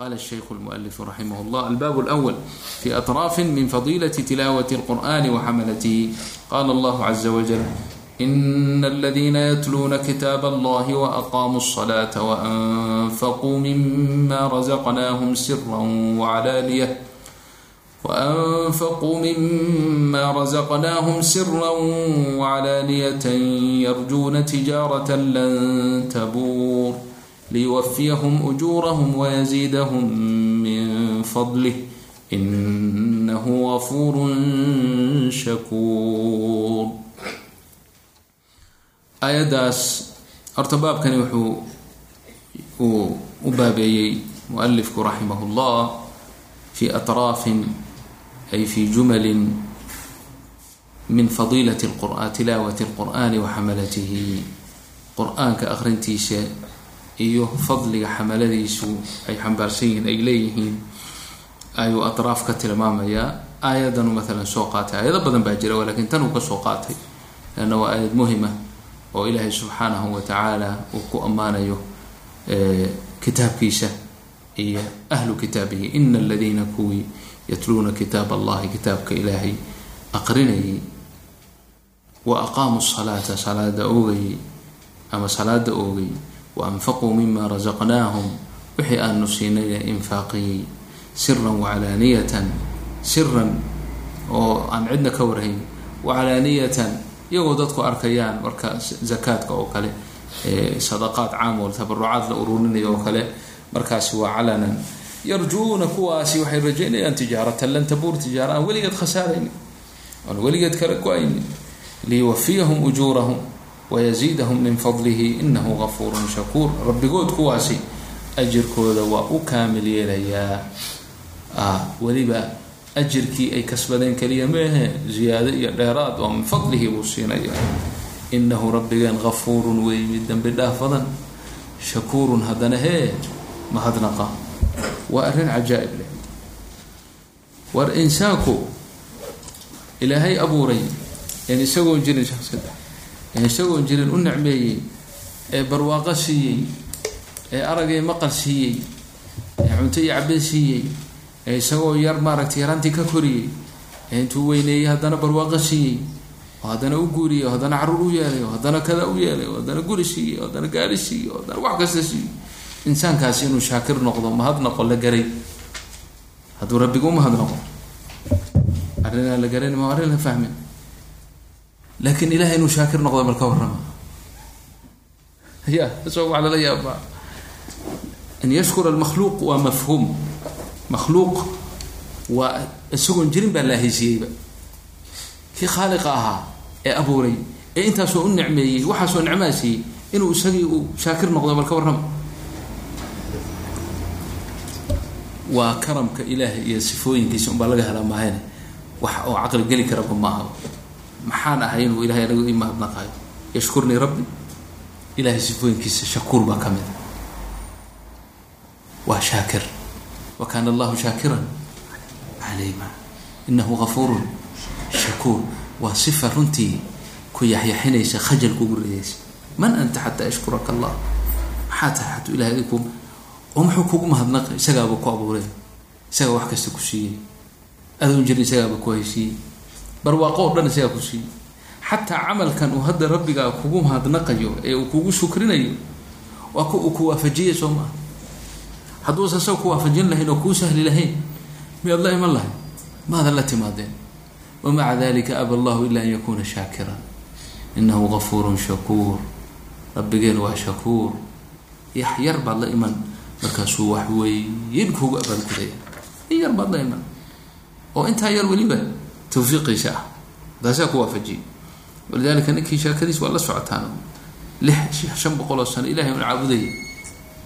قال الشيخ المؤلف رحمه الله الباب الأول في أطراف من فضيلة تلاوة القرآن وحملته قال الله عز وجل إن الذين يتلون كتاب الله وأقاموا الصلاة وأنفقوا مما رزقناهم سرا وعلانية وأنفقوا مما رزقناهم سرا وعلانية يرجون تجارة لن تبور ليوفيهم أجورهم ويزيدهم من فضله إنه غفور شكور aayaddaas horta baabkani wuxuu uu u baabeeyey mualifku raximah اllah fi atraafin ay fi jumalin min fadiilati tilaawati اlqur'ani wa xamalatihi qur-aanka akrintiisa iyo fadliga xamaladiisu ay xambaarsan yihiin ay leeyihiin ayuu atraaf ka tilmaamayaa. Aayadanu maalan soo qaatay. Aayado badan baa jira lakiin tan uu ka soo qaatay. Lanna waa aayad muhima oo ilaahay subxaanahu wa tacaala uu ku ammaanayo kitaabkiisa iyo ahlu kitaabihi. Ina aladiina kuwii yatluuna kitaab allahi kitaabka ilaahay aqrinayay wa aqaamuu salaata salaada oogayay ama salaada oogay wa anfaquu mima rasaqnaahum wixii aanu siinayna infaaqiyey siran wacalaaniyatan siran oo aan cidna ka warhayn wacalaaniyatan iyagoo dadku arkayaan marka zakaadka oo kale sadaqaad caam tabarucaad la ururinayo oo kale markaasi waa calanan yarjuuna kuwaasi waxay rajaynayaan tijaaratan lan tabuur tijaara aan weligeed khasaaraynin aan weligeed kala go'aynin liyuwafiyahum ujuurahum wayaziidahum min fadlihi inahu gafuurun shakuur rabbigood kuwaasi ajirkooda waa u kaamil yeelayaa weliba ajirkii ay kasbadeen keliya meehe ziyaado iyo dheeraad oo min fadlihi buu siinaya inahu rabbigeen gafuurun wey mid dembi dhaaf shakuurun haddana hee mahadnaqa waa arrin cajaa'ib leh war insaanku ilaahay abuuray een isagoon jirin een isagoon jirin u nicmeeyey ee barwaaqo siiyey ee aragay maqal siiyey ee cunto iyo cabin siiyey ee isagoo yar maaragtay yaraantii ka koriyey ee intuu weyneeyey haddana barwaaqo siiyey oo haddana u guuriyey oo haddana carruur u yeelay oo haddana kada u yeelay oo haddana guri siiyey oo haddana gaari siiyey oo haddana wax kasta siiyey. Insaankaasi inuu shaakir noqdo mahadnaqo la garay. Hadduu rabbigu u mahadnaqo arrinaa la garan ma arrin la fahmin laakiin ilahay inuu shaakir noqdo bal ka warrama ya so waa lala yaabaa. An yashkura almakhluuq waa mafhuum makhluuq waa isagoon jirin baa la haysiiyeyba kii khaaliqa ahaa ee abuuray ee intaasoo u nicmeeyey waxaasoo nicmaa siiyey inuu isagii uu shaakir noqdo bal ka warrama waa karamka ilaahay iyo sifooyinkiisa unbaa laga helaa maahayne wax oo caqli geli karaba ma ahaba maxaan ahay inuu ilahay anigu ii mahadnaqayo? Yashkurnii rabbi. Ilahay sifooyinkiisa shakuur baa ka mid a waa shaakir. Wa kaana allahu shaakiran calima inahu gafuurun shakuur. Waa sifa runtii ku yaxyaxinaysa khajal kugu ridaysa man anta xataa yashkuraka allah? Maxaa tahay xatuu ilahay adiku oo muxuu kugu mahadnaqay? Isagaaba ku abuuray. Isagaa wax kasta ku siiyey. Adoon jirin isagaaba ku haysiiyey barwaaqo o dhan isagaa ku siiyey xataa camalkan uu hadda rabbigaa kugu mahadnaqayo ee uu kugu shukrinayo waa ku uu ku waafajiyay soo maaha hadduusa isaga ku waafajin lahayn oo kuu sahli lahayn miyaad la iman lahay maadan la timaadeen? Wamaca dalika aba allahu ila an yakuna shaakiran. Inahu gafuurun shakuur. Rabbigeen waa shakuur. Yax yar baad la iman markaasuu wax weyn kuugu abaalgudaya. In yar baad la iman. Oo intaa yar weliba tawfiiqiisa ah taasaa ku waafajiyay walidalika ninkii sheekadiis waa la socotaan lix shan boqol oo sano ilahay un caabudaya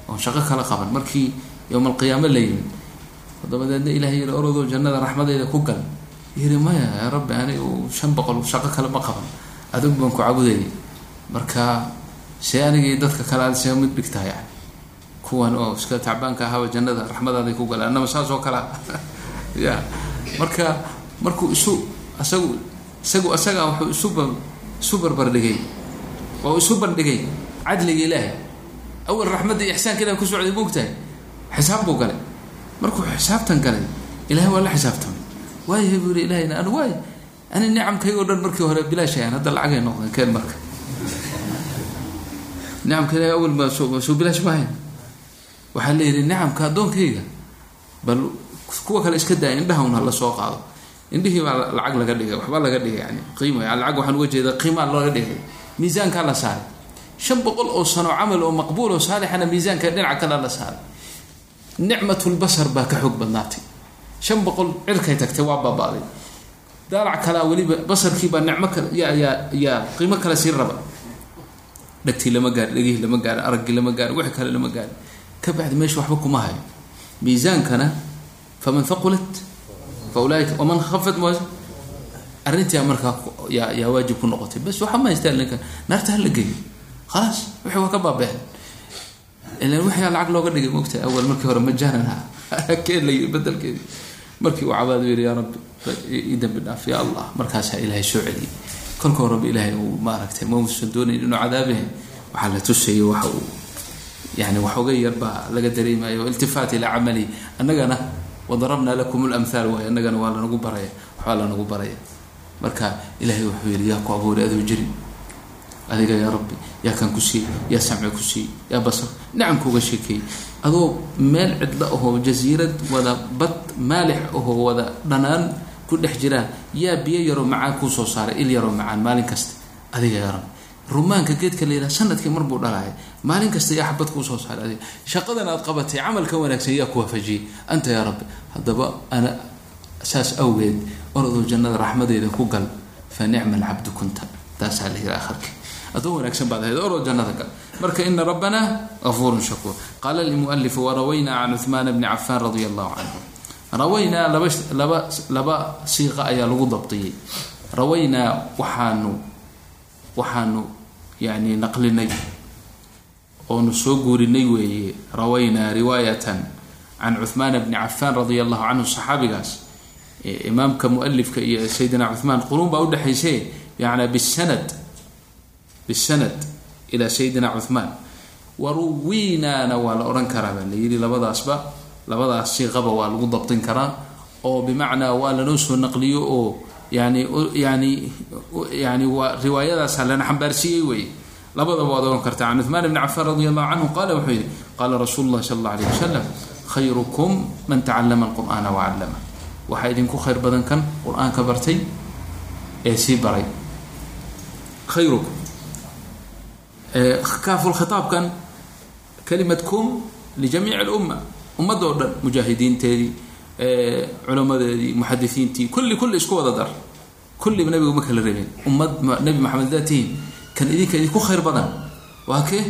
oon shaqo kala qaban markii yowma alqiyaamo la yimid dabadeedna ilahay yiri orodoo jannada raxmadeyda ku gal yiri maya yaa rabbi anigu shan boqol shaqo kale ma qaban adig baan ku caabudayay marka see anigii dadka kale aad see mid dhigtaa yani kuwan oo iska tacbaanka ahaaba jannada raxmadaaday ku galaan anama saas oo kalea ya marka markuu isu isagu isagu isagaa wuxuu isuba isu barbardhigay oo isu bandhigay cadliga ilaahay. Awal raxmadda iyo ixsaanka ilahi ku socday moogtahay xisaab buu galay. Markuu xisaabtan galay ilahay waa la xisaabtamay waayahay buu yihi ilahayna anu waay. Ani nicamkaygo dhan markii hore bilaash ayaan hadda lacagay noqdeen keen marka. Nicamka ilahay awal ma soo soo bilaash maahayn waxaa la yidhi nicamka addoonkayga bal kuwa kale iska daaya indhaha hala soo qaado indhihii baa lacag laga dhigay waxbaa laga dhigay yani qiima lacag waxaan uga jeeda qiimaa laga dhigay. Miisaankaa la saaray. Shan boqol oo sano camal oo maqbuul oo saalixana miisaanka dhinaca kale la saaray. Nicmatulbasar baa ka xoog badnaatay. Shan boqol cirkay tagtay waa baabaaday. Daalac kalaa weliba basarkiibaa nicmo kale yaa yaa qiimo kale sii raba. Dhagtii lama gaari dhegihii lama gaari araggii lama gaari wixii kale lama gaari ka bacdi meesha waxba kuma hayo. Miisaankana faman haqulat fa ulaaika waman khafat ma arrintii markaa yaa waajib ku noqotay. Bas waxa ma haystaan ninkan. Naarta hala geeyo khalaas wixii waa ka baabeen ilan wixii lacag looga dhigay mogta awal markii hore majaanan ha. Keen la yiri bedelkeedi markii uu cabaadu yidhi yaa rabbi ii dambi dhaaf. Ya allah. Markaasaa ilaahay soo celiyay. Kolka horeba ilaahay uu maaragtay ma uusan doonayn inuu cadaabahay waxaa la tusayo waxa uu yani waxooga yar baa laga dareemayo iltifaat ilaa camali. Annagana wadarabnaa lakum lamhaal waayo annagana waa lanagu baraya waxbaa lanagu baraya marka ilaahay wuxuu yidhi yaa ku abuuray adoo jiri adiga yaa rabbi yaa kan ku siiy yaa samci ku siiy yaa basar nicamkuuga sheekeeyey adoo meel cidlo ahoo jasiirad wada bad maalix ahoo wada dhanaan ku dhex jiraan yaa biyo yaroo macaan kuu soo saaray il yaroo macaan maalin kasta adiga yaa rabbi rumaanka geedka la yidhaha sannadkii mar buu dhalaaya maalin kasta yaa xabad kuu soo saaray adiga. Shaqadan aad qabatay camalka wanaagsan yaa ku waafajiyey. Anta yaa rabbi haddaba ana saas awgeed orodoo jannada raxmadeeda ku gal. Fa nicma alcabdu kunta. Taasaa la yidhi akharki addoon wanaagsan baad ahayd oroo jannada gal. Marka ina rabbana gafuurun shakuur. Qaala lmualifu warawaynaa can cuhmaana bni cafaan radia allahu canhu. Rawaynaa laba laba laba siiqa ayaa lagu dabdiyey rawaynaa waxaanu waxaanu yani naqlinay oonu soo guurinay weeye rawaynaa riwaayatan can cuhmaana bni cafaan radia allahu canhu saxaabigaas imaamka mualifka iyo sayidina cuhmaan quruun baa udhexayse yana bisanad bisanad ilaa sayidina cuhmaan waruwiinaana waa la odhan karaa baa la yidhi labadaasba labadaas siiqaba waa lagu dabtin karaa oo bimacnaa waa lanoo soo naqliyo oo yani yani yani waa riwaayadaasa lana xambaarsiiyey weeye labadaba waad ohan kartaa. Can cuhmaan bni cafaan radi allahu canhu qaala wuxuu yihi qaala rasuulu llahi sala alla alayh wasalam khayrukum man tacallama alqur'aana wacallama waxaa idinku khayr badan kan qur'aanka bartay ee sii baray. Khayrukum. Kaafulkhitaabkan kalimad kum lijamiic alumma. Ummadda oo dhan mujaahidiinteedii culamadeedii muxadisiintii kulli kulli isku wada dar kulliba nabiga ma kala rabeen ummad nabi maxamed daa tihiin kan idinka idinku khayr badan waa kee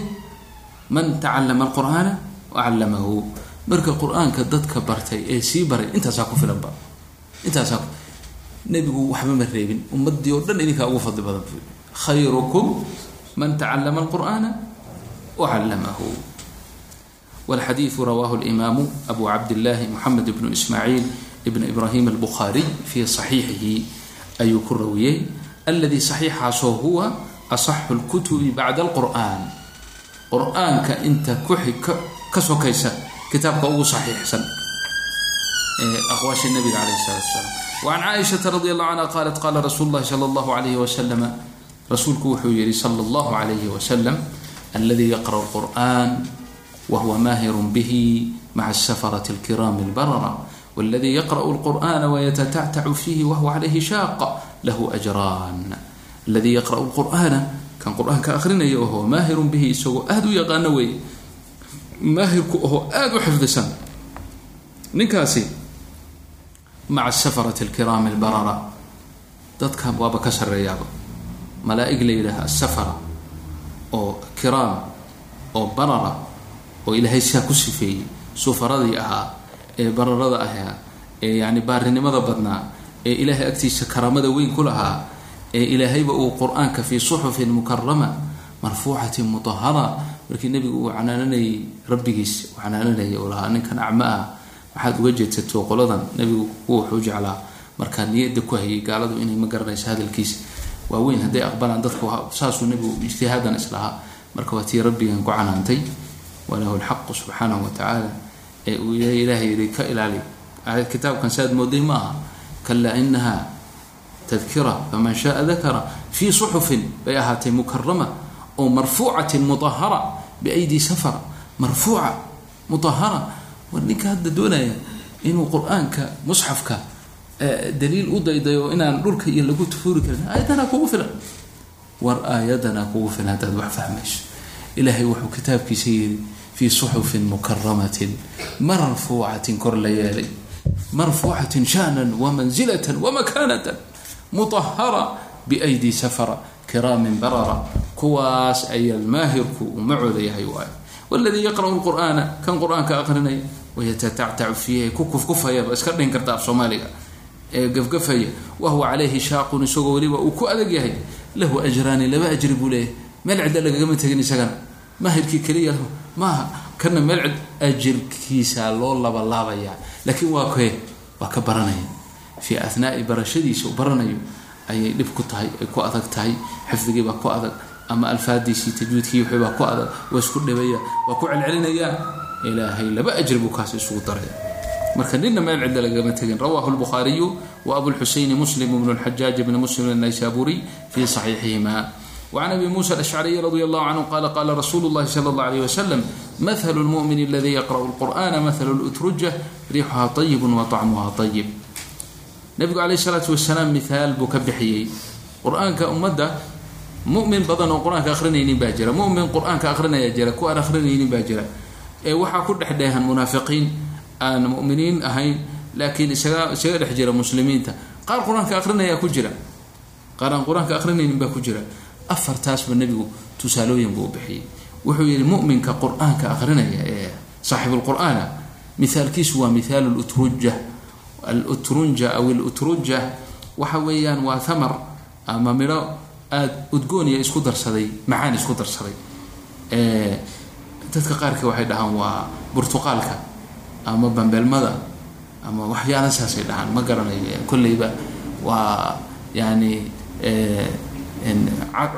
man tacallama alqur'aana wacallamahu marka qur-aanka dadka bartay ee sii baray intaasaa ku filanba intaasaa nebigu waxba ma reebin ummadii oo dhan idinkaa ugu fadli badan bu khayrukum man tacallama alqur'aana wacallamahu والxadيiث rawah الإmam أbu cabdالlahi mحamed بن ismاعيil بn إbrahim الbخariي fي صaxiixihi ayuu ku rawiyey alladii saxiixaasoo huwa asaxu lkutubi bacda alqur'aan qur'aanka inta ka sokaysa kitaabka ugu saxiixsan ee aqwaasha nabiga caleyh salatu salaam wacan caaishata radi allahu canha qaalat qaala rasuulu llahi sala allahu alayhi wasalam rasuulku wuxuu yihi sala allahu alayhi wasalam alladii yaqra lqur'an wa maahirun bihi maca asafarati alkiraami albarara wاladي yqرأ الqur'an وyتتعتع فيh whuwa عlayhi shaaq lah أجrاn اladي yqرأ الqur'ana kan qur'aanka akrinaya oho maahir bihi isagoo aad u yaqaano wey maahirku oho aad u xifdisan ninkaasi maca الsfرة الkram الbrرة dadka waaba ka sareeyaaba malaaئg la yidhaah الsfra oo kiraam oo barara oo ilaahay siaa ku sifeeyey sufaradii ahaa ee bararada ahaa ee yani baarinimada badnaa ee ilaahay agtiisa karaamada weyn ku lahaa ee ilaahayba uu qur'aanka fii suxufin mukarama marfuucatin mutahara markii nebigu uu canaananayay rabbigiis canaananayay uu lahaa ninkan acma ah waxaad uga jeedsato qoladan. Nebigu wuxuu jeclaa markaa niyada ku hayay gaaladu inay ma garanayso hadalkiisa. Waaweyn hadday aqbalaan dadku saasuu nebigu ijtihaadan islahaa marka waa tii rabbigan ku canaantay walahu lxaqu subxaanahu watacaala ee uu ilaahay yihi ka ilaali. Kitaabkan saad mooday ma aha kalaa inaha tadkira faman shaaa dakara fii suxufin. Bay ahaatay mukarama oo marfuucatin mutahara biaydi safara marfuuca mutahara war ninka hadda doonaya inuu qur'aanka musxafka daliil u daydayo inaan dhulka iyo lagu tufuuri karin aayadana kugu filan. War aayadana kugu filan haddaad wax fahmayso. Ilaahay wuxuu kitaabkiisa yidhi fii suxufin mukaramatin marfuucatin kor la yeelay marfuucatin shaanan wamanzilatan wamakanatan mutahara biaydi safara kiraamin barara kuwaas ayaa maahirku uu macooda yahay waay wladii yaqra'u lqur'aana kan qur'aanka aqrinaya wayatatactacu fiihi ku kufkufayaba iska dhin karta af soomaaliga ee gafgafaya wahuwa calayhi shaaqun isagoo weliba uu ku adag yahay lahu ajraani laba ajri buu leeyahay meel cidda lagagama tegin isagana maahirkii keliya maaha. Kana meel cid ajirkiisa loo labalaabayaa. Laakiin waa kee waa ka baranaya fii ahnaai barashadiisa uu baranayo ayay dhib ku tahay ay ku adag tahay. Xifdigiibaa ku adag ama alfaadiisii tajwiidkii wixii baa ku adag waa isku dhibaya waa ku celcelinayaan ilaahay laba ajri buu kaas isugu daray. Marka nina meel cidda lagama tegin. Rawahu lbukhaariyu wa abulxusayni muslim bnu lxajaaj bni muslim annaysaburiy fii saxiixihima وعن أبي موسى الأشعري رضي الله عنه قال قال رسول الله صلى الله عليه وسلم مثل المؤمن الذي يقرأ القرآن مثل الأترجة ريحها طيب وطعمها طيب نبgu عليه الصلاaة وaسلاaم مثaal buu ka bixiyey qur-aanka ummadda mumin badan oo qur-aanka akrinaynin baa jira mumin qur-aanka akrinaya jira ku aan akrinaynin baa jira ee waxaa ku dhex dheehan munaafiqiin aan muminiin ahayn laakiin isaga isaga dhex jira muslimiinta qaar qur-aanka akrinaya ku jira qaar aan qur-aanka akrinaynin baa ku jira afartaasba nebigu tusaalooyin buu bixiyey. Wuxuu yihi muminka qur'aanka akrinaya ee saaxibulqur'aana mithaalkiisu waa mithaalu lutruja alutrunja aw ilutruja waxa weeyaan waa thamar ama midho aada udgooniya isku darsaday macaan isku darsaday. Dadka qaarka waxay dhahaan waa burtuqaalka ama bambeelmada ama waxyaala saasay dhahaan ma garanayo kolleyba waa yani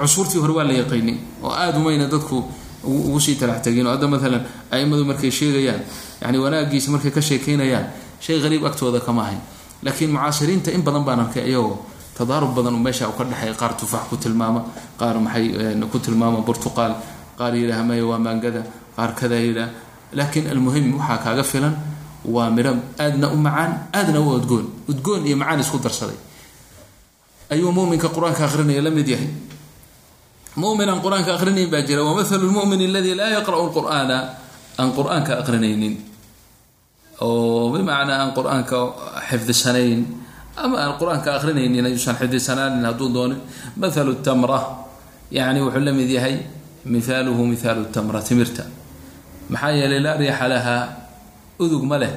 cusuurtii hore waa la yaqiinay oo aada umayna dadku ugu sii talax tegin oo hadda maalan aimadu markay sheegayaan yani wanaagiisa markay ka sheekeynayaan shay qariib agtooda kama ahayn. Laakiin mucaasiriinta in badan baan arkay iyagoo tadaarub badan meesha ka dhexeeya qaar tufaax ku tilmaama qaar maxay ku tilmaama burtuqaal qaar yidhaah maya waa maangada qaar kada yidhaah laakiin almuhim waxaa kaaga filan waa midho aadna u macaan aadna u udgoon. Udgoon iyo macaan isku darsaday ayuu muminka qur'aanka akrinaya la mid yahay. Muminaan qur'aanka akrinayn baa jira. Wamahalu lmumin aladi laa yaqra'u lqur'aana aan qur'aanka akrinaynin oo bimacnaa aan qur'aanka xifdisanayn. Ama aan qur'aanka akrinaynin ayuusan xifdisanaanin hadduu doonin. Mathalu tamra. Yani wuxuu la yahay mihaaluhu mihaalu tamra timirta. Maxaa yeelay laa riixa lahaa udug ma leh.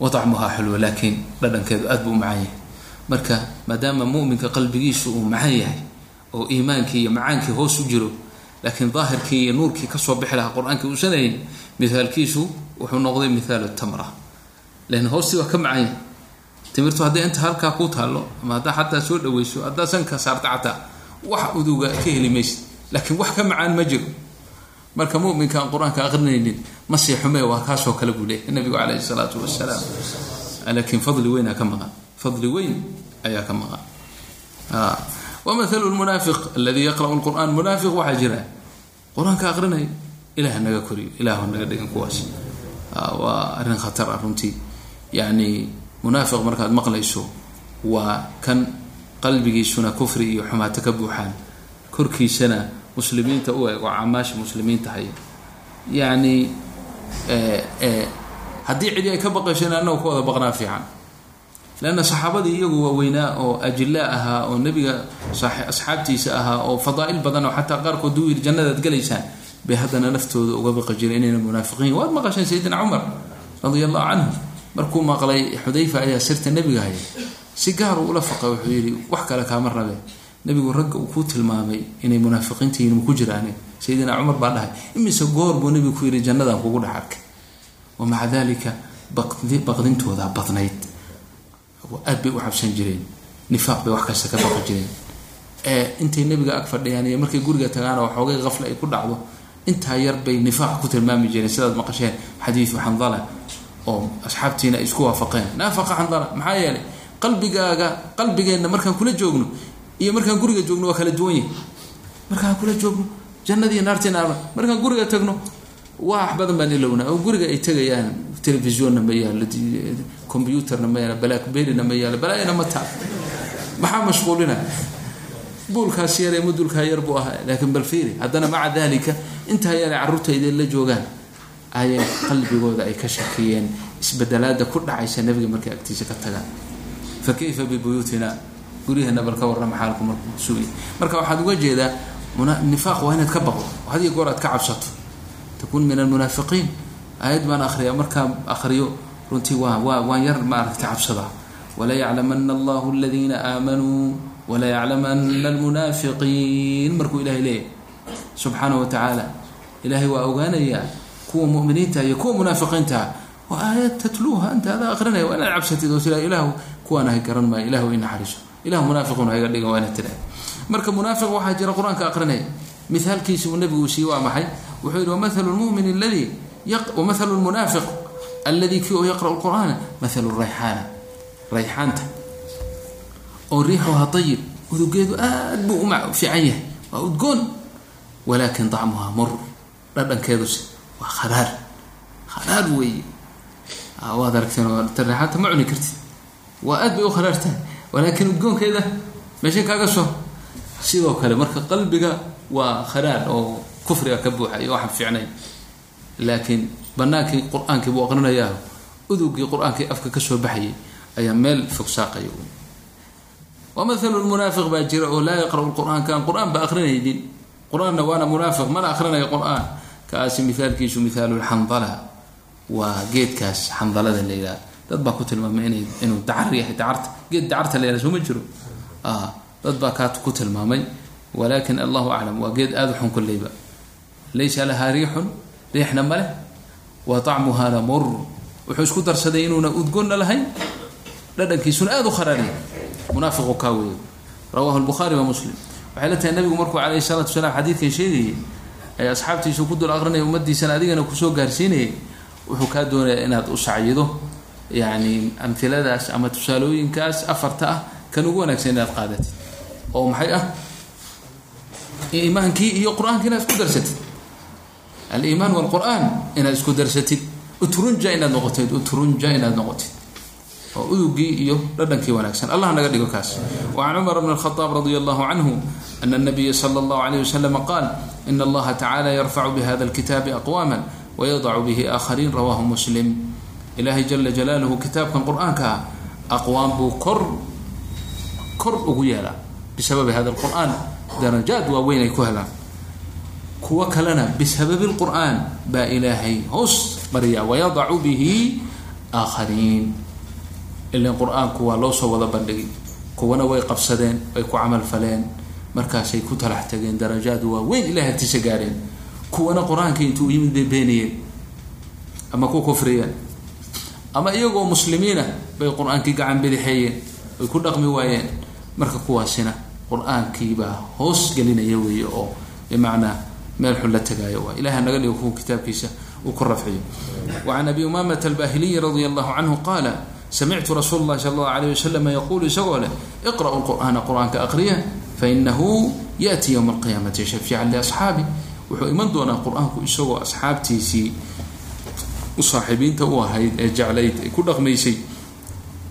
Waطacmuhaa xulwa laakiin dhadhankeedu aad buu u yahay marka maadaama muminka qalbigiisu uu macaan yahay oo iimaankii iyo macaankii hoos u jiro laakiin daahirkii iyo nuurkii ka soo bixi lahaa qur'aankii uusanayn mihaalkiisu wuxuu noqday mihaalu tamra. Lan hoostii waa ka macaan yahay. Timirtu hadday inta halkaa ku taallo ama haddaa xataa soo dhaweyso haddaa sanka saarta xataa wax uduga ka heli maysid. Laakiin wax ka macaan ma jiro. Marka muminka aan qur'aanka aqrinaynin ma sii xumee waa kaasoo kale buu leeyahy nabigu calayhi salaatu wasalaam laakiin fadli weynaa ka maqan. Fadli weyn ayaa ka maqan. Wamahalu lmunaafiq aladii yaqra'u lqur'aan munaafiq waxaa jira. Qur'aanka aqrinaya ilaah naga koriyo ilaahu naga dhigan kuwaas. Waa arrin khatar ah runtii. Yacni munaafiq markaad maqlayso waa kan qalbigiisuna kufri iyo xumaato ka buuxaan. Korkiisana muslimiinta u eg oo camaasha muslimiinta haya. Yacni haddii cidi ay ka baqayso in annagu ka wada baqnaa fiican leanna saxaabadii iyagu waaweynaa oo ajilaa ahaa oo nebiga asxaabtiisa ahaa oo fadaa'il badan oo xataa qaarkood u yiri jannadaad galaysaan bay haddana naftooda uga baqi jireen inayna munaafiqiin waad maqasheen sayidina cumar radia allahu canhu markuu maqlay xudayfa ayaa sirta nebiga haya si gaaru ula faqay wuxuu yidhi wax kale kaama rabe nebigu ragga uu ku tilmaamay inay munaafiqiintihiin ma ku jiraane sayidina cumar baa dhahay imise goor buu nebigu ku yidhi jannadaan kugu dhex arkay wa dalika baqdintoodaa badnayd aad bay u cabsan jireen. Nifaaq bay wax kasta ka baqi jireen. Intay nebiga ag fadhiyaan iyo markay guriga tagaan oo xoogay qafle ay ku dhacdo intaa yar bay nifaaq ku tilmaami jireen. Sidaad maqasheen xadiidu xandala oo asxaabtiina ay isku waafaqeen. Naafaqa xandala maxaa yeelay qalbigaaga qalbigeenna markaan kula joogno iyo markaan guriga joogno waa kala duwan yahi markaan kula joogno jannadii naartiina arma markaan guriga tagno wax badan baan ilowna oo guriga ay tegayaan telefisonna ma yaalo combyuterna ma yaalo blackberryna ma yaalo balaayana ma taal. Maxaa mashquulina? Buulkaas yar mudulkaa yar buu ahaa laakiin bal fiiri haddana maca dalika intaa yar ee la joogaan ayay qalbigooda ay ka shakiyeen isbedelaada ku dhacaysa nebiga markay agtiisa ka tagaan. Fa bibuyuutina guryaheena bal ka warrama xaalku markuu suuya marka waxaad uga jeedaa nifaaq waa inaad ka baqdo had goor aad ka cabsato takun min almunaafiqiin aayad baan akhriya markaan akhriyo runtii waa waa waan yar maaragta cabsadaa wala yaclamana allahu aladiina aamanuu wala yaclamana almunaafiqiin. Markuu ilahay leeyahy subxaana wa tacaala ilaahay waa ogaanayaa kuwa muminiinta iyo kuwa munaafiqiinta. Waa aayad tatluuha anta adaa akrinaya waa inaad cabsatid oo tira ilaahu kuwaan ahay garan maayo ilahu i naxariiso. Ilahu munaafiqun hayga dhigan waa inaad tiraha marka munaafiq waxaa jira qur'aanka aqrinaya mithaalkiisi uu nabigu siiye waa maxay wuxuu yihi wamahalu lmumin aladi wamahalu lmunaafiq alladii kii oo yaqra'u lqur'aana mahalu rayxaana. Rayxaanta. Oo riixuhaa ayib udugeedu aad buu u fiican yahay waa udgoon walaakin dacmuhaa mur dhadhankeeduse waa kharaar kharaar weeye. Waad aragteen rayxaanta ma cuni kartid. Waa aad bay u kharaartahay walaakin udgoonkeeda meesha kaaga soo. Sidoo kale marka qalbiga waa kharaar oo kufriga ka buuxa iyo waxaan fiicnay. Laakiin banaankii qur'aankii buu aqrinayaa udugii qur'aankii afka ka soo baxayay ayaa meel fog saaqaya wamahalu lmunaafiq baa jira oo laa yaqra'u lqur'aan kaan qur'aan ba aqrinaynin. Qur'aanna waana munaafiq mana aqrinayo qur'aan. Kaasi mithaalkiisu mithaalu lxandala waa geedkaas xandalada la yidhaha dad baa ku tilmaamay inay inuu dacar yahay dacarta geed dacarta la yidhaha soo ma jiro? Dad baa kaa ku tilmaamay. Walakin allahu aclam waa geed aada u xun laysa lahaa riixun riixna ma leh wa طacmuha lamur wuxuu isku darsaday inuuna udgoonna lahayn dhadhankiisuna aada u kharaariya. Munaafiqu kaa weeyo rawahu lbukhaari wa muslim. Waxay la tahay nabigu markuu calayhi salaatu wasalaam xadiidkan sheegayay ee asxaabtiisu ku dul aqrinaya ummadiisana adigana ku soo gaarsiinayay wuxuu kaa doonayaa inaad u sacyido. Yani amhiladaas ama tusaalooyinkaas afarta ah kan ugu wanaagsan inaad qaadatid. Oo maxay ah? Iimaankii iyo qur'aankii isku darsatid aliimaan walqur'aan inaad isku darsatid utrunja inaad noqotid utrunja inaad noqotid oo udugii iyo dhadhankii wanaagsan allah naga dhigo kaas wacan cumar bn الkhطاab radi allahu canhu ana الnabiya slى اllahu عalيه waslm qaal in allaha tacala yarfacu bihada اlkitaabi aqwama wayadacu bihi aakhariin rawahu muslim ilaahay jala jalaaluhu kitaabkan qur-aanka ah aqwaam buu kor kor ugu yeelaa bisababi hada lqur'aan darajaad waaweyn ay ku helaan kuwo kalena bisababi lqur'aan baa ilaahay hoos mariyaa wayadacu bihi aakhariin. Ilan qur'aanku waa loo soo wada bandhigay kuwana way qabsadeen way ku camal faleen. Markaasay ku talax tageen darajaad waaweyn ilahay agtiisa gaareen kuwana qur'aankii intuu yimid bay beeniyeen ama ku kufriyeen. Ama iyagoo muslimiina bay qur'aankii gacan bidixeeyeen way ku dhaqmi waayeen. Marka kuwaasina qur'aankiibaa hoos gelinaya weeye oo bimacnaa meel xun la tagaayo waa ilaha naga dhigo kuwa kitaabkiisa uu ku rafciyo. Wacan abi umamata albahiliyi radia allahu canhu qaala samictu rasuul اllahi sala allahu alayh wasalam yaquulu isagoo leh iqra'u lqur'aana qur'aanka aqriya fainahu yaأti ywma alqiyaamati shafiican liasxaabi wuxuu iman doonaa qur'aanku isagoo asxaabtiisii saaxiibiinta u ahayd ee jeclayd ay ku dhaqmaysay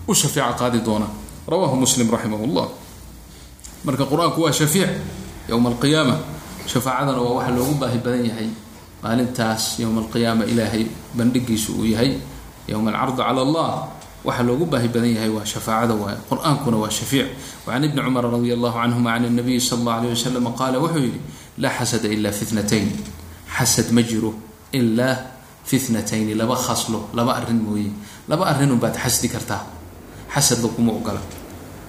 u shafeeca qaadi doona. Rawahu muslim raximah llah marka qur'aanku waa shafiic yowma alqiyaama shafaacadana waa waxa loogu baahi badan yahay maalintaas yowma alqiyaama ilaahay bandhigiisu uu yahay yowma alcardi cala allah. Waxa loogu baahi badan yahay waa shafaacada waay qur'aankuna waa shafiic. Wacan ibni cumar radi allahu canhuma can nabiyi sala allah alayh wasalam qaala wuxuu yihi laa xasada ila fitnatayn. Xasad ma jiro ilaa fitnatayni laba khaslo laba arrin mooye. Laba arrin unbaad xasdi kartaa. Xasad laguma ogola.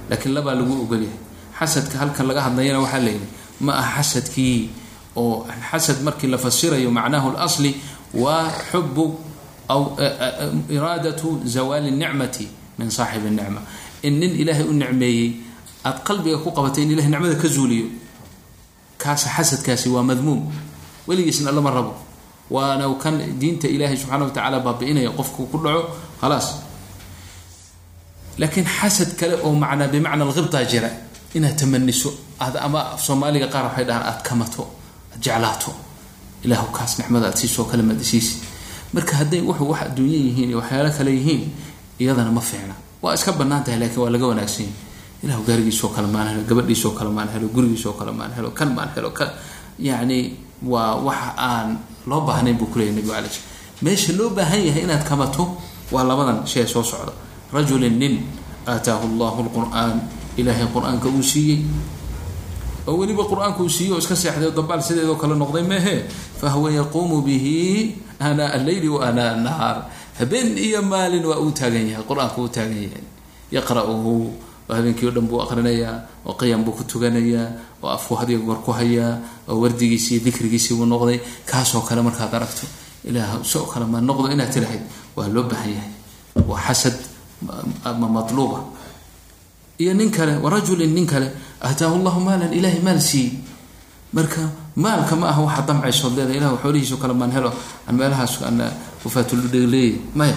Laakiin labaa lagu ogolyahay. Xasadka halkan laga hadlayana waxaa layidhi ma aha xasadkii oo xasad markii la fasirayo macnahu lasli waa xubu aw iraadatu zawaali nicmati min saaxibi nicma. In nin ilaahay u nicmeeyey aada qalbiga ku qabatay in ilahay nicmada ka zuuliyo kaas xasadkaasi waa madmuum. Weligiisna lama rabo. Waana kan diinta ilaahay subxana watacaala baabi'inaya qofku ku dhaco khalaas. Laakiin xasad kale oo macnaa bimacna alkhibtaa jira inaad tamaniso aad ama soomaaliga qaar waxay dhahaan aad kamato aad jeclaato. Ilaahu kaas nicmada aad siisoo kale madisiisi marka hadday wuxuu wax adduunye yihiin iyo waxyaalo kale yihiin iyadana ma fiicna. Waa iska bannaan tahay laakiin waa laga wanaagsan yahi ilahu gaarigiisoo kale maan helo gabadhiisoo kale maan helo gurigiisoo kale maan helo kan maan helo kan yacni waa waxa aan loo baahnayn buu kuleeyay nabigu alay sl meesha loo baahan yahay inaad kamato waa labadan shee soo socda. Rajulin nin aataahu allahu lqur'aan ilaahay qur'aanka uu siiyey oo weliba qur'aanka uu siiyey oo iska seexday oo dabaal sideedoo kale noqday mehe fahuwa yaquumu bihi aanaa alleyli wa aanaa annahaar habeen iyo maalin waa uu taagan yahay qur'aanka uu taagan yahay yaqra'uhu oo habeenkii o dhan buu aqrinayaa oo qiyam buu ku tuganayaa oo afku hadiga goor ku hayaa oo wardigiisii iyo dikrigiisii buu noqday kaasoo kale markaad aragto ilaah soo kale ma noqdo inaad tirahayd waa loo baahan yahay waa xasad ma matluuba iyo nin kale warajulin nin kale aataahu llahu maalan ilahay maal siiyey. Marka maalka ma aha waxaa damcaysood leedahay ilah xoolihiisao kale maan helo aan meelahaas ana ufaatuludhegleeyay maya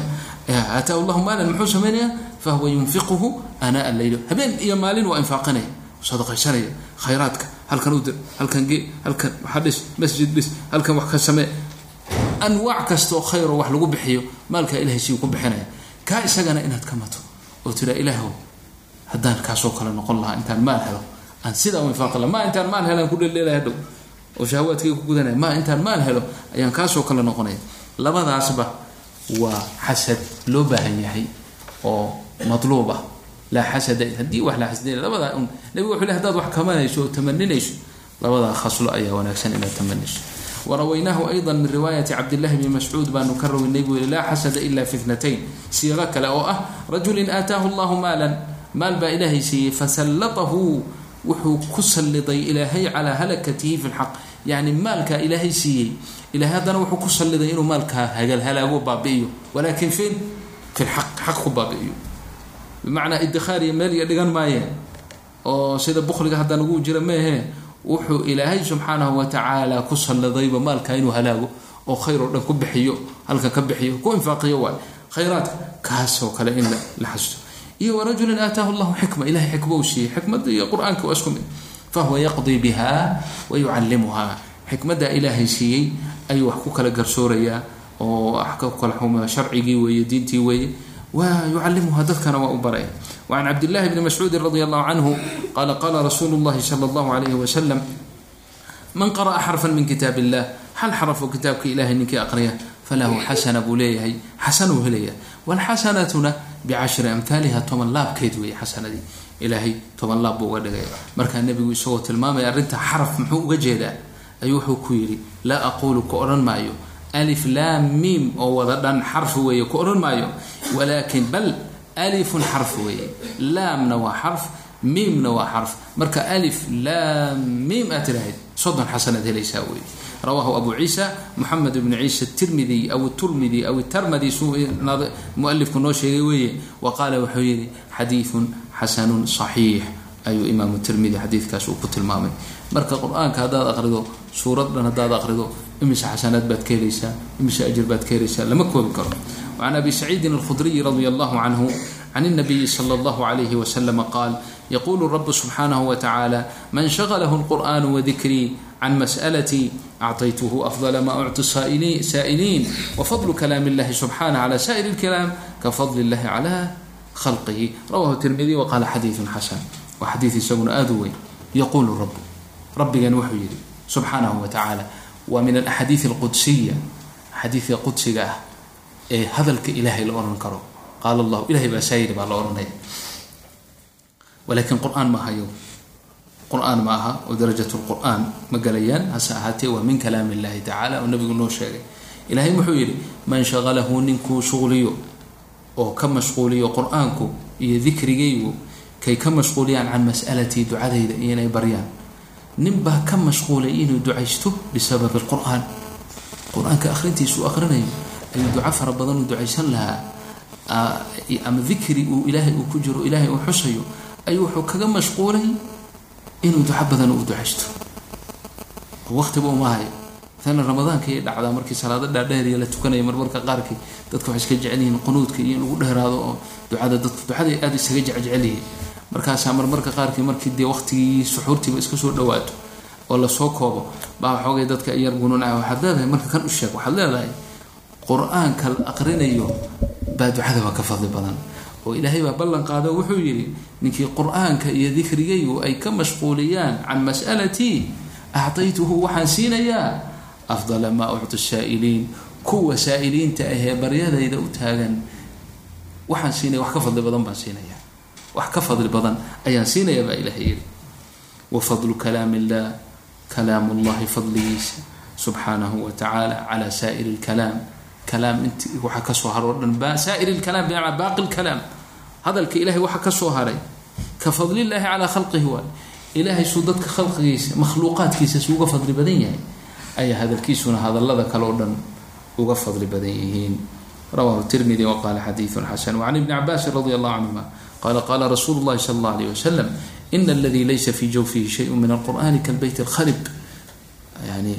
aataahu llahu maalan muxuu samaynayaa? Fahuwa yunfiquhu anaa alleyl habeen iyo maalin waa infaaqinaya sadaqaysanaya khayraadka halkan u dir halkan ge halkan waxa dhis masjid dhis halkan wax ka samee. Anwaac kastaoo khayr oo wax lagu bixiyo maalkaa ilahay siuu ku bixinaya. Kaa isagana inaad ka mato oo tiraa ilaahow haddaan kaasoo kale noqon lahaa intaan maal helo. Aan sidaa u infaaqi laha ma intaan maal helaan ku dheldheelaya hadhow. Oo shahawaadkayga ku gudanaya ma intaan maal helo ayaan kaasoo kale noqonaya. Labadaasba waa xasad loo baahan yahay oo matluub ah. Laa xasada haddii wax la xasdaya labadaa un nabigu wuxuu le hadaad wax kamanayso oo tamaninayso labadaa khaslo ayaa wanaagsan inaad tamanayso. Warawaynaahu ayضa min riwaayati cabdillahi bni mascuud baanu ka rawaynay buu yihi laa xasada ila fi itnatayn siiqo kale oo ah rajulin aataahu allahu maalan maal baa ilaahay siiyey fasallatahu wuxuu ku salliday ilaahay calaa halakatihi fi lxaq yacni maalkaa ilaahay siiyey ilahay haddana wuxuu ku salliday inuu maalkaa hagalhalaago baabi'iyo. Walaakin fin fi lxaq xaq ku baabi'iyo. Bimacnaa idikhaar iyo meel iyo dhigan maayeen oo sida bukliga hadda nagu jira meehe wuxuu ilaahay subxaanahu watacaala ku salladayba maalkaa inuu halaago oo khayr oo dhan ku bixiyo halkan ka bixiyo ku infaaqiyo waay. Khayraadka kaasoo kale in la xasusto iyo warajulin aataahu llahu xikma ilahay xikma uu siiyey xikmadda iyo qur'aanka waa isku mid. Fahuwa yaqdii biha wa yucallimuha xikmadda ilaahay siiyey ayuu wax ku kala garsoorayaa oo wax ku kala xuma sharcigii weeye diintii weeye wa yucallimuha dadkana waa u baraya. Wacan cabdillahi bni mascuudin radi allahu canhu qaala qaala rasuulu llahi sala allahu alayhi wasalam man qara'a xarfan min kitaab illah hal xarafoo kitaabka ilahay ninkii aqriya falahu xasana buu leeyahay xasanuu helaya walxasanatuna bicashri amhaaliha toban laabkeed weeye xasanadii ilaahay toban laab buu uga dhigaya markaa nebigu isagoo tilmaamaya arrinta xaraf muxuu uga jeedaa ayuu wuxuu ku yidhi laa aquulu ku odhan maayo alif laam miim oo wada dhan xarf weeye ku odhan maayo walaakin bal alifun xarf weeye laamna waa xarf miimna waa xarf marka alif laam miim aad tirahayd soddon xasanaad helaysaa wey rawaahu abu ciisa moxamed bnu ciisa tirmidiy aw turmidi aw tarmadi mualifku noo sheegay weeye. Wa qaala wuxuu yidhi xadiidun xasanun saxiix ayuu imaamu tirmidi xadiidkaas uu ku tilmaamay. Marka qur'aanka haddaad aqrido suurad dhan haddaad aqrido imise xasanaad baad ka helaysaa imise ajir baad ka helaysaa lama koobi karo. Can abi saciidin alkhudriyi radi allahu canhu can nabiyi sala allahu alayhi waslama qaal يقول الرب سبحانه وتعالى من شغله القرآن وذكري عن مسألتي أعطيته أفضل ما أعطي السائلين وفضل كلام الله سبحانه على سائر الكلام كفضل الله على خلقه رواه الترمذي وقال حديث حسن وحديث سجن آذوي يقول الرب ربي وحي سبحانه وتعالى ومن الأحاديث القدسية حديث قدسي ee hadalka ilaahay la ohan karo qaala allahu ilahay walaakiin qur'aan ma ahayo qur'aan ma aha oo darajat lqur-aan ma galayaan hase ahaatee waa min kalaam illahi tacala oo nabigu noo sheegay. Ilaahay wuxuu yidhi man shaqalahu ninkuu shuqliyo oo ka mashquuliyo qur'aanku iyo dikrigaygu kay ka mashquuliyaan can mas'alatii ducadayda iyo inay baryaan. Ninbaa ka mashquulay inuu ducaysto bisababi lqur-aan qur'aanka akhrintiisuu akhrinayo ayuu duco fara badan u ducaysan lahaa. Ama dikri uu ilaahay uu ku jiro ilaahay uu xusayo ayuu wuxuu kaga mashquulay inuu duco badan u ducaysto waqtiba uma hayo maalan ramadaanka ayay dhacdaa markii salaado dhaadheeriya la tukanaya marmarka qaarkii dadka waxay iska jecel yihiin qunuudka iyo in lagu dheeraado oo ducada dadku ducaday aada isaga jecjecel markaasaa marmarka qaarkii markii dee waqtigii suxuurtiiba iska soo dhawaato oo la soo koobo baa waxoogay dadka yar gunuunaca waxaad leedahay marka kan u sheeg waxaad leedahay qur'aanka la aqrinayo baa ducadaba ka fadli badan oo ilaahay baa ballan qaado wuxuu yidhi ninkii qur'aanka iyo dikrigaygu ay ka mashquuliyaan can mas'alatii actaytuhu waxaan siinayaa afdala maa uctu saa'iliin kuwa saa'iliinta ahee baryadayda u taagan waxaan siinaya wax ka fadli badan baan siinaya. Wax ka fadli badan ayaan siinaya baa ilaahay yidhi. Wa fadlu kalaam illah kalaamu llahi fadligiisa subxaanahu wa tacaala calaa saa'iri lkalaam kalaam int waxa ka soo haro o dhan saa'ir lkalaam bimacnaa baaqi lkalaam hadalka ilahay waxa ka soo haray. Ka fadlilaahi calaa khalqihi waay. Ilaahay suu dadka khalqigiisa makhluuqaadkiisa su uga fadli badan yahay ayaa hadalkiisuna hadallada kale oo dhan uga fadli badan yihiin. Rawahu tirmidi waqaala xadiidun xasan. Wacan ibni cabaasin radi allahu canhuma qala qala rasuulu llahi sala allah alayh wasalam ina aladii laysa fii jawfihi shayun min alqur'ani kalbeyt alkharib yani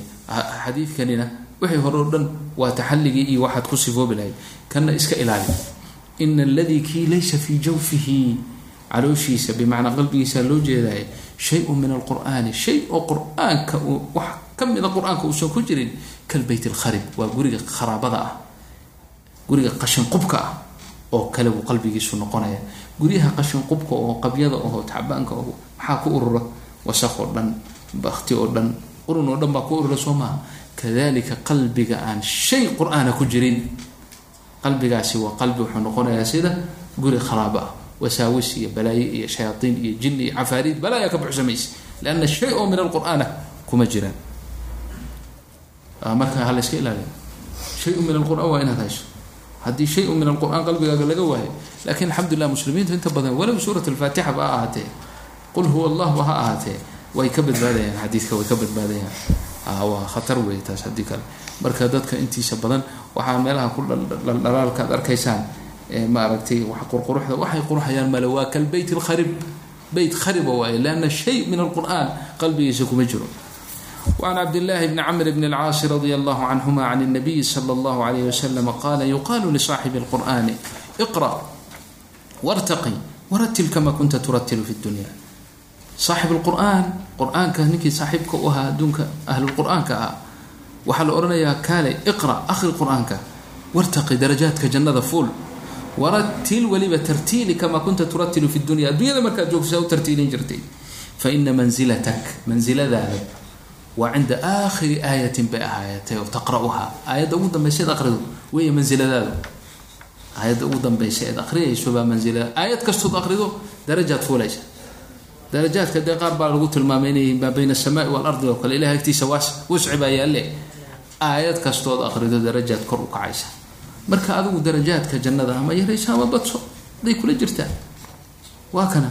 xadiidkanina wixii hore oo dhan waa taxalligii iyo waxaad ku sifoobi lahayd. Kana iska ilaali ina aladii kii laysa fii jawfihi calooshiisa bimacnaa qalbigiisa loo jeedaya shay-un min alqur'aani shay oo qur'aanka uu wax ka mida qur'aanka uusan ku jirin kalbayt alkharib waa guriga kharaabada ah guriga qashinqubka ah oo kale buu qalbigiisu noqonaya guryaha qashinqubka oo qabyada oo tacabaanka oo maxaa ku urura wasaq oo dhan bakti oo dhan qurun oo dhan baa ku urura soo maaha kadalika qalbiga aan shay qur'aana ku jirin qalbigaasi waa qalbi wuxuu noqonayaa sida guri kharaabo ah. Wasaawis iyo balaaye iyo shayaaiin iyo jin iyo cafaariid balaaya ka buxsamaysa lianna shay oo min alqur'aana kuma jiraan. Marka ha la iska ilaaliya shay-un min alqur'aan waa inaad hayso. Haddii shay-un min alqur'aan qalbigaaga laga waayo lakiin alxamdulilah muslimiintu inta badan walow suurat alfaatixa ha ahaatee. Qul huwa allahu ha ahaatee. Way ka badbaadayaan xadiidka way ka badbaadayaan. Waa khatar wey taas haddii kale marka dadka intiisa badan waxaa meelaha ku dhaldhalaalka ad arkaysaan maaragtay wax qurquruxda waxay qurxayaan male waa kal beyt lkharib beyt khariba waaye lianna shay min alqur'aan qalbigiisa kuma jiro وعن عبد الله بن عمرو بن العاص رضي الله عنهما عن النبي صلى الله عليه وسلم قال يقال لصاحب القرآن اقرأ وارتقي ورتل كما كنت ترتل في الدنيا صاحب القرآن قرآنك ninkii saaxiibka u ahaa adduunka ahlulqur'aanka ah waxaa la odhanayaa kaalay iqra akhri qur'aanka wartaqi darajaadka jannada fuul. Waratil weliba tartiili kamaa kunta turatilu fi dunya. Addunyada markaad joogto saa u tartiilin jirtay. Faina manzilatak mansiladaada waa cinda aakhiri aayatin bay ahaayatay oo taqra'uhaa aayadda ugu dambaysa eed aqrido weeye mansiladaadu aayadda ugu dambaysa eed aqriyayso baa mansilada aayad kastood aqrido darajaad fuulaysa. Darajaadka dee qaar baa lagu tilmaamay inay maa bayna asamaai waalardi oo kale. Ilahay agtiisa waas wusci baa yaalle aayad kastood aqrido darajaad kor u kacaysa. Marka adigu darajaadka jannada ama yaraysa ama badso haday kula jirtaan. Waa kana.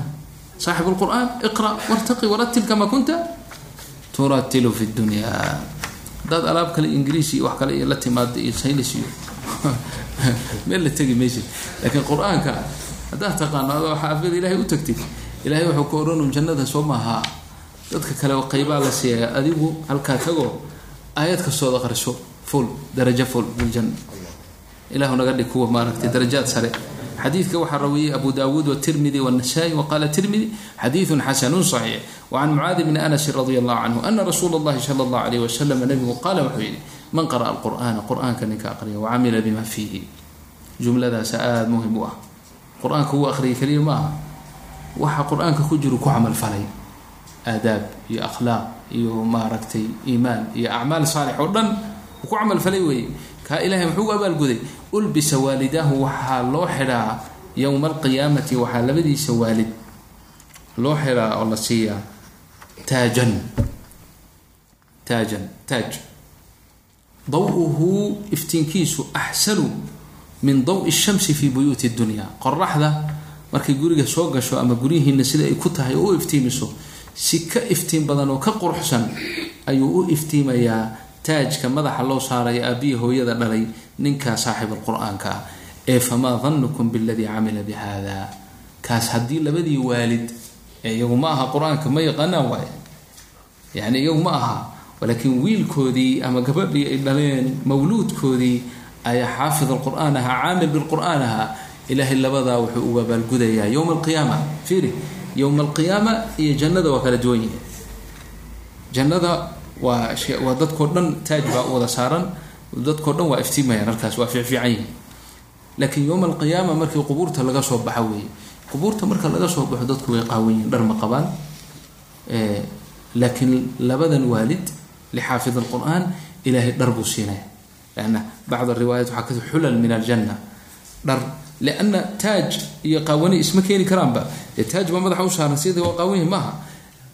Saaxib lqur'aan iqra wartaqi waratil kama kunta turatilu fi dunya. Haddaad alaab kale ingiriis iyo wax kale la timaado iyo saylis iyo meel la tegi maysid. Laakiin qur'aanka haddaad taqaano adoo xaafid ilahay u tagtid. Ilahay wuxuu ka odhanun jannada soo maaha. Dadka kale qaybaa la siiyaya adigu halkaa tagoo aayad kastood aqriso full darajo full biljanna ilahu naga dhig kuwa maaragtay darajaad sare xadiidka waxaa rawiyey abu dawuud wtirmidi wnasaai waqala tirmidi xadiidu xasanu صaxiix wacan mucaadi bni anasi radi allahu canhu ana rasuula اllahi sala اllah alayh wasalam nabigu qaala wuxuu yihi man qara'a alqur'ana qur'aanka ninka aqriya wacamila bima fiihi jumladaasa aada muhim u ah qur-aanka wuu aqriyay keliya ma aha waxa qur-aanka ku jiru ku camalfalay aadaab iyo akhlaaq iyo maaragtay iimaan iyo acmaal saalix oo dhan ku camalfalay weeye. Kaa ilahay muxuu u abaalguday ulbisa waalidaahu waxaa loo xidhaa yowma alqiyaamati waxaa labadiisa waalid loo xidhaa oo la siiyaa taajan. Taajan taaj. Daw-uhu iftiinkiisu axsanu min dawi shamsi fi buyuuti dunya. Qoraxda markay guriga soo gasho ama guryihiina sida ay ku tahay oo u iftiimiso si ka iftiin badan oo ka quruxsan ayuu u iftiimayaa taajka madaxa loo saaraya aabbiya hooyada dhalay ninkaa saaxib alqur-aanka ah ee famaa danukum biladii camila bi kaas haddii labadii waalid ee iyagu ma aha qur'aanka ma yaqaanaan waaye. Yani iyagu ma aha laakiin wiilkoodii ama gabadhii ay dhaleen mawluudkoodii ayaa xaafid alqur'aan ahaa caamil bilqur'aan ahaa ilaahay labadaa wuxuu uga abaalgudayaa yowma alqiyaama. Fiiri yowma alqiyaama iyo jannada waa kala duwan yihiin jannada waa waa dadkao dhan taaj baa u wada saaran dadkao dhan waa iftiimayaan halkaas waa fiicfiican yihiin laakiin yowma alqiyaama markii qubuurta laga soo baxa weeye qubuurta marka laga soo baxo dadku way qaawan yihiin dhar ma qabaan. Laakiin labadan waalid lixaafid alqur'aan ilaahay dhar buu siinaya. Lanna bacd ariwaayat waxaa ka xulal min aljanna dhar lianna taaj iyo qaawani isma keeni karaanba. Dee taaj baa madaxa u saaran sida waa qaawanyihi maaha.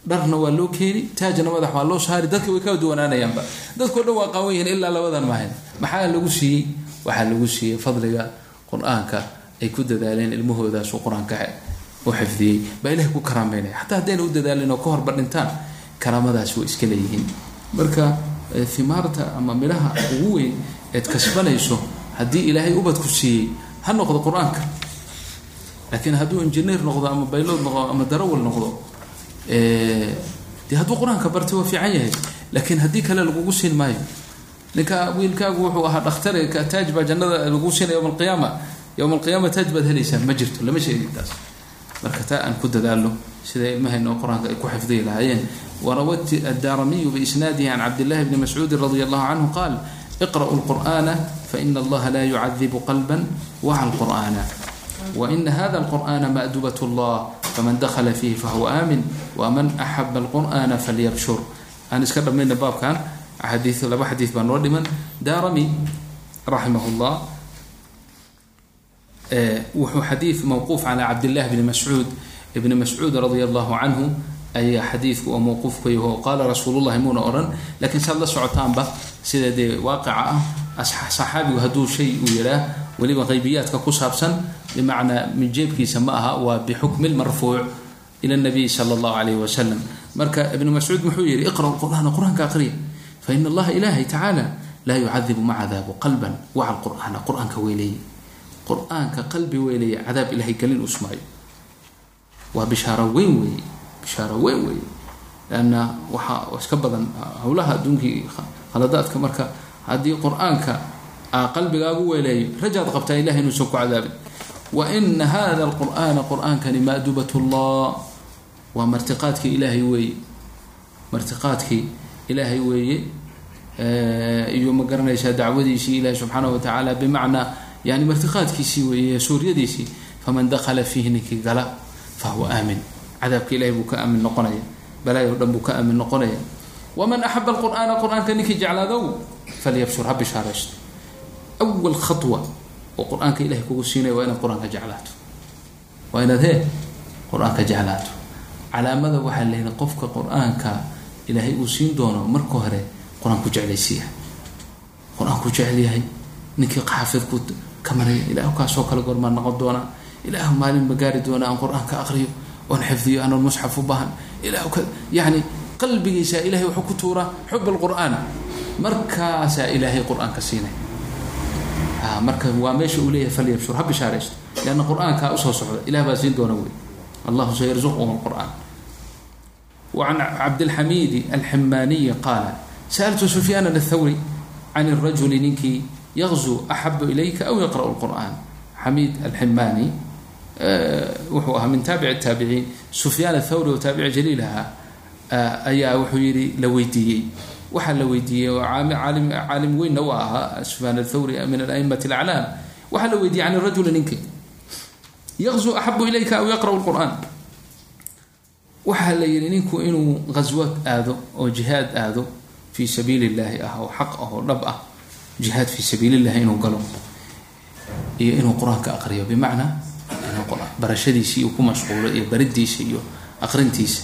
Dharna waa loo keeni taajna madax waa loo saari. Dadka way kala duwanaanayaanba. Dadkao dhan waa qaawan yihiin ilaa labadan maahayn maxaa lagu siiyey? Waxaa lagu siiyey fadliga qur'aanka ay ku dadaaleen ilmahoodaasu qur'aanka u xifdiyey. Baa ilahay ku karaameynaya xataa haddayna u dadaalin oo ka horba dhintaan karaamadaasi way iska leeyihiin. Marka himaarta ama midhaha ugu weyn eed kasbanayso haddii ilaahay ubadku siiyey ha noqdo qur'aanka. Laakiin hadduu injineer noqdo ama baylood noqdo ama darawal noqdo dee hadduu qur'aanka bartay waa fiican yahay. Laakiin haddii kale lagugu siin maayo. Ninka wiilkaagu wuxuu ahaa dhakhtare taaj baa jannada lagu siinaya yowma alqiyaama. Yowma alqiyaama taaj baad helaysaa ma jirto lama sheegin taas. Marka taa aan ku dadaalno sida ilmahayna oo qur'aanka ay ku xifdiyi lahaayeen. Warawat addaaramiyu biisnaadihi can cabdillahi bni mascuudin radi allahu canhu qaal iqra'u lqur'ana faina allaha la yucadibu qalba waca lqur'ana waina hada alqur'ana ma'dubat allah faman dakhala fiihi fahuwa aamin waman axaba alqur'ana falyabshur aan iska dhammayna baabkan xadii laba xadiid baa noo dhiman daarami raximah llah wuxuu xadiid mawquuf calaa cabdillahi bni mascuud ibni mascuud radia allahu canhu ayaa xadiidku oo mawquuf ku yaho qaala rasuulullahi muuna odhan laakiin saad la socotaanba sida dee waaqica ah saxaabigu hadduu shay uu yidhaah weliba qaybiyaadka ku saabsan bimacnaa min jeebkiisa ma aha waa bixukmi lmarfuuc ila nabiy sala allahu calayhi wasalam marka ibnu mascuud muxuu yihi iqra'u qur'aana qur'aanka aqriya faina allaha ilaahay tacaala laa yucadibu ma cadaabu qalban. Waca lqur'aana qur'aanka weyleeye qalbi weyleeye cadaab ilahay gelin usmaayo waa bishaaro weyn weeye bishaaro weyn weeye lanna waxaa iska badan howlaha adduunkii khaladaadka marka haddii qur'aanka qalbigaagu weeleeyo rajaad qabtaa ilahay inuusan ku cadaabin wa ina hada alqur'aana qur'aankani maadubat llah waa martiqaadkii ilaahay weeye martiqaadkii ilaahay weeye iyo ma garanaysaa dacwadiisii ilahi subxaanahu watacaala bimacnaa yani martiqaadkiisii weeye suuryadiisii faman dakhala fiihi ninkii gala fahuwa aamin cadaabka ilahay buu ka aamin noqonaya balaayo dhan buu ka aamin noqonaya. Waman axaba alqur'aana qur'aanka ninkii jeclaadow falyabshur ha bishaaraysto. Awal khatwa oo qur'aanka ilahay kugu siinaya waa inaad qur'aanka jeclaato. Waa inaad hee qur'aanka jeclaato. Calaamada waxaa leeyahay qofka qur'aanka ilaahay uu siin doono marka hore qur'aanku jeclaysiiya. Qur'aanku jecelyahay ninkii xaafidku ka maraya ilahu kaasoo kale goormaan noqon doonaa. Ilaahu maalin ma gaari doona aan qur'aanka aqriyo oon xifdiyo anoon musxaf u baahan. Yani qalbigiisa ilahay wuxuu ku tuuraa xub alqur'aan markaasaa ilaahay qur'aanka siinay. Ah, marka waa meesha uu leeyahay falyabshur ha bishaaraysto lianna qur'aankaa u soo socda ilah baa siin doona wey allahu sayarzuqhum alqur'an wacan cabdilxamiidi alximaaniyi qaala sa'altu sufyaanan athawri can irajuli ninkii yaqzuu axabu ilayka aw yaqra'u lqur'an xamiid alximaani Eh, wuxuu ahaa min taabic taabiciin sufyaan athawri oo taabici jaliil ahaa eh, ayaa wuxuu yidhi la weydiiyey. Waxaa la weydiiyey oo caalim weynna u ahaa sufyaan athawri eh, min aimati aclaam waxaa la weydiiyey can rajuli ninki yaqzu axabu ilayka aw yaqra'u lqur'aan waxaa la yidhi ninku inuu ghaswaad aado oo jihaad aado fii sabiili illaahi ah oo xaq ah oo dhab ah jihaad fii sabiili illahi inuu galo iyo inuu qur'aanka aqriyo. Bimacnaa inuu barashadiisa iyo ku mashquulo iyo baridiisa iyo aqrintiisa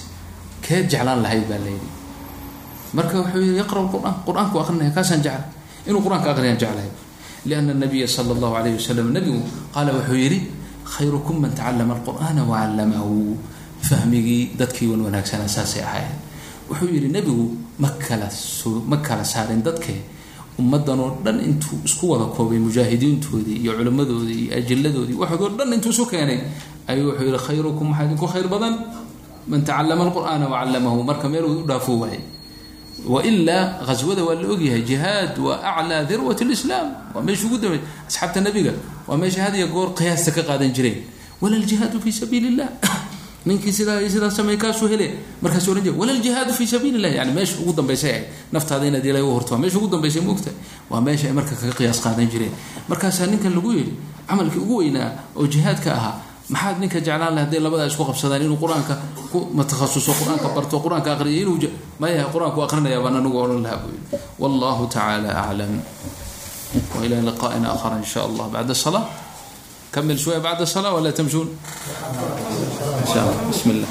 keed jeclaan lahayd baa layidhi marka wuxuu yii yaqra quraan qur'aanku aqrinaya kaasaan jeclay inuu qur'aanka aqriyaan jeclahay liana nabiya sala allahu alayh wasalam nabigu qaala wuxuu yidhi khayrukum man tacallama alqur'aana wacallamahu fahmigii dadkii wan wanaagsanaa saasay ahayd wuxuu yidhi nebigu ma kala ma kala saarin dadkee ummaddan oo dhan intuu isku wada koobay mujaahidiintoodii iyo culimmadoodii iyo ajiladoodii waxoodoo dhan intuu isu keenay ayuu wuxuu yihi khayrukum waxaa idinku khayr badan. Man tacallama alqur'aana wacallamahu marka meel u dhaafo waayey wailaa ghaswada waa la ogyahay jihaad waa aclaa dirwat lislaam waa meesha ugu dambey asxaabta nabiga waa meesha had iyo goor qiyaasta ka qaadan jireen. Wala ljihaadu fi sabiili illah ninkii sidaa sidaas samey kaasuu hele markaas ohan jir walaaljihaadu fii sabiil yani meesha ugu dambaysa naftaada inaad ila horto meesha ugu dambaysa moogta waa meesha ay marka kaga qiyaas qaadan jireen. Markaasaa ninkan lagu yidhi camalkii ugu weynaa oo jihaadka ahaa maxaad ninka jeclaan lah haday labadaa isku qabsadaan inuu qur'aanka ku matakhasuso qur'aanka barto qur'aanka aqriya inuu maya qur'aanku aqrinaya baan anigu odhan lahaa buu yidhi. Wallahu tacaala aclam wailaa liqaa'ina akhar in sha allah. Bacda salaa كمل شوية بعد الصلاة ولا تمشون إن شاء الله بسم الله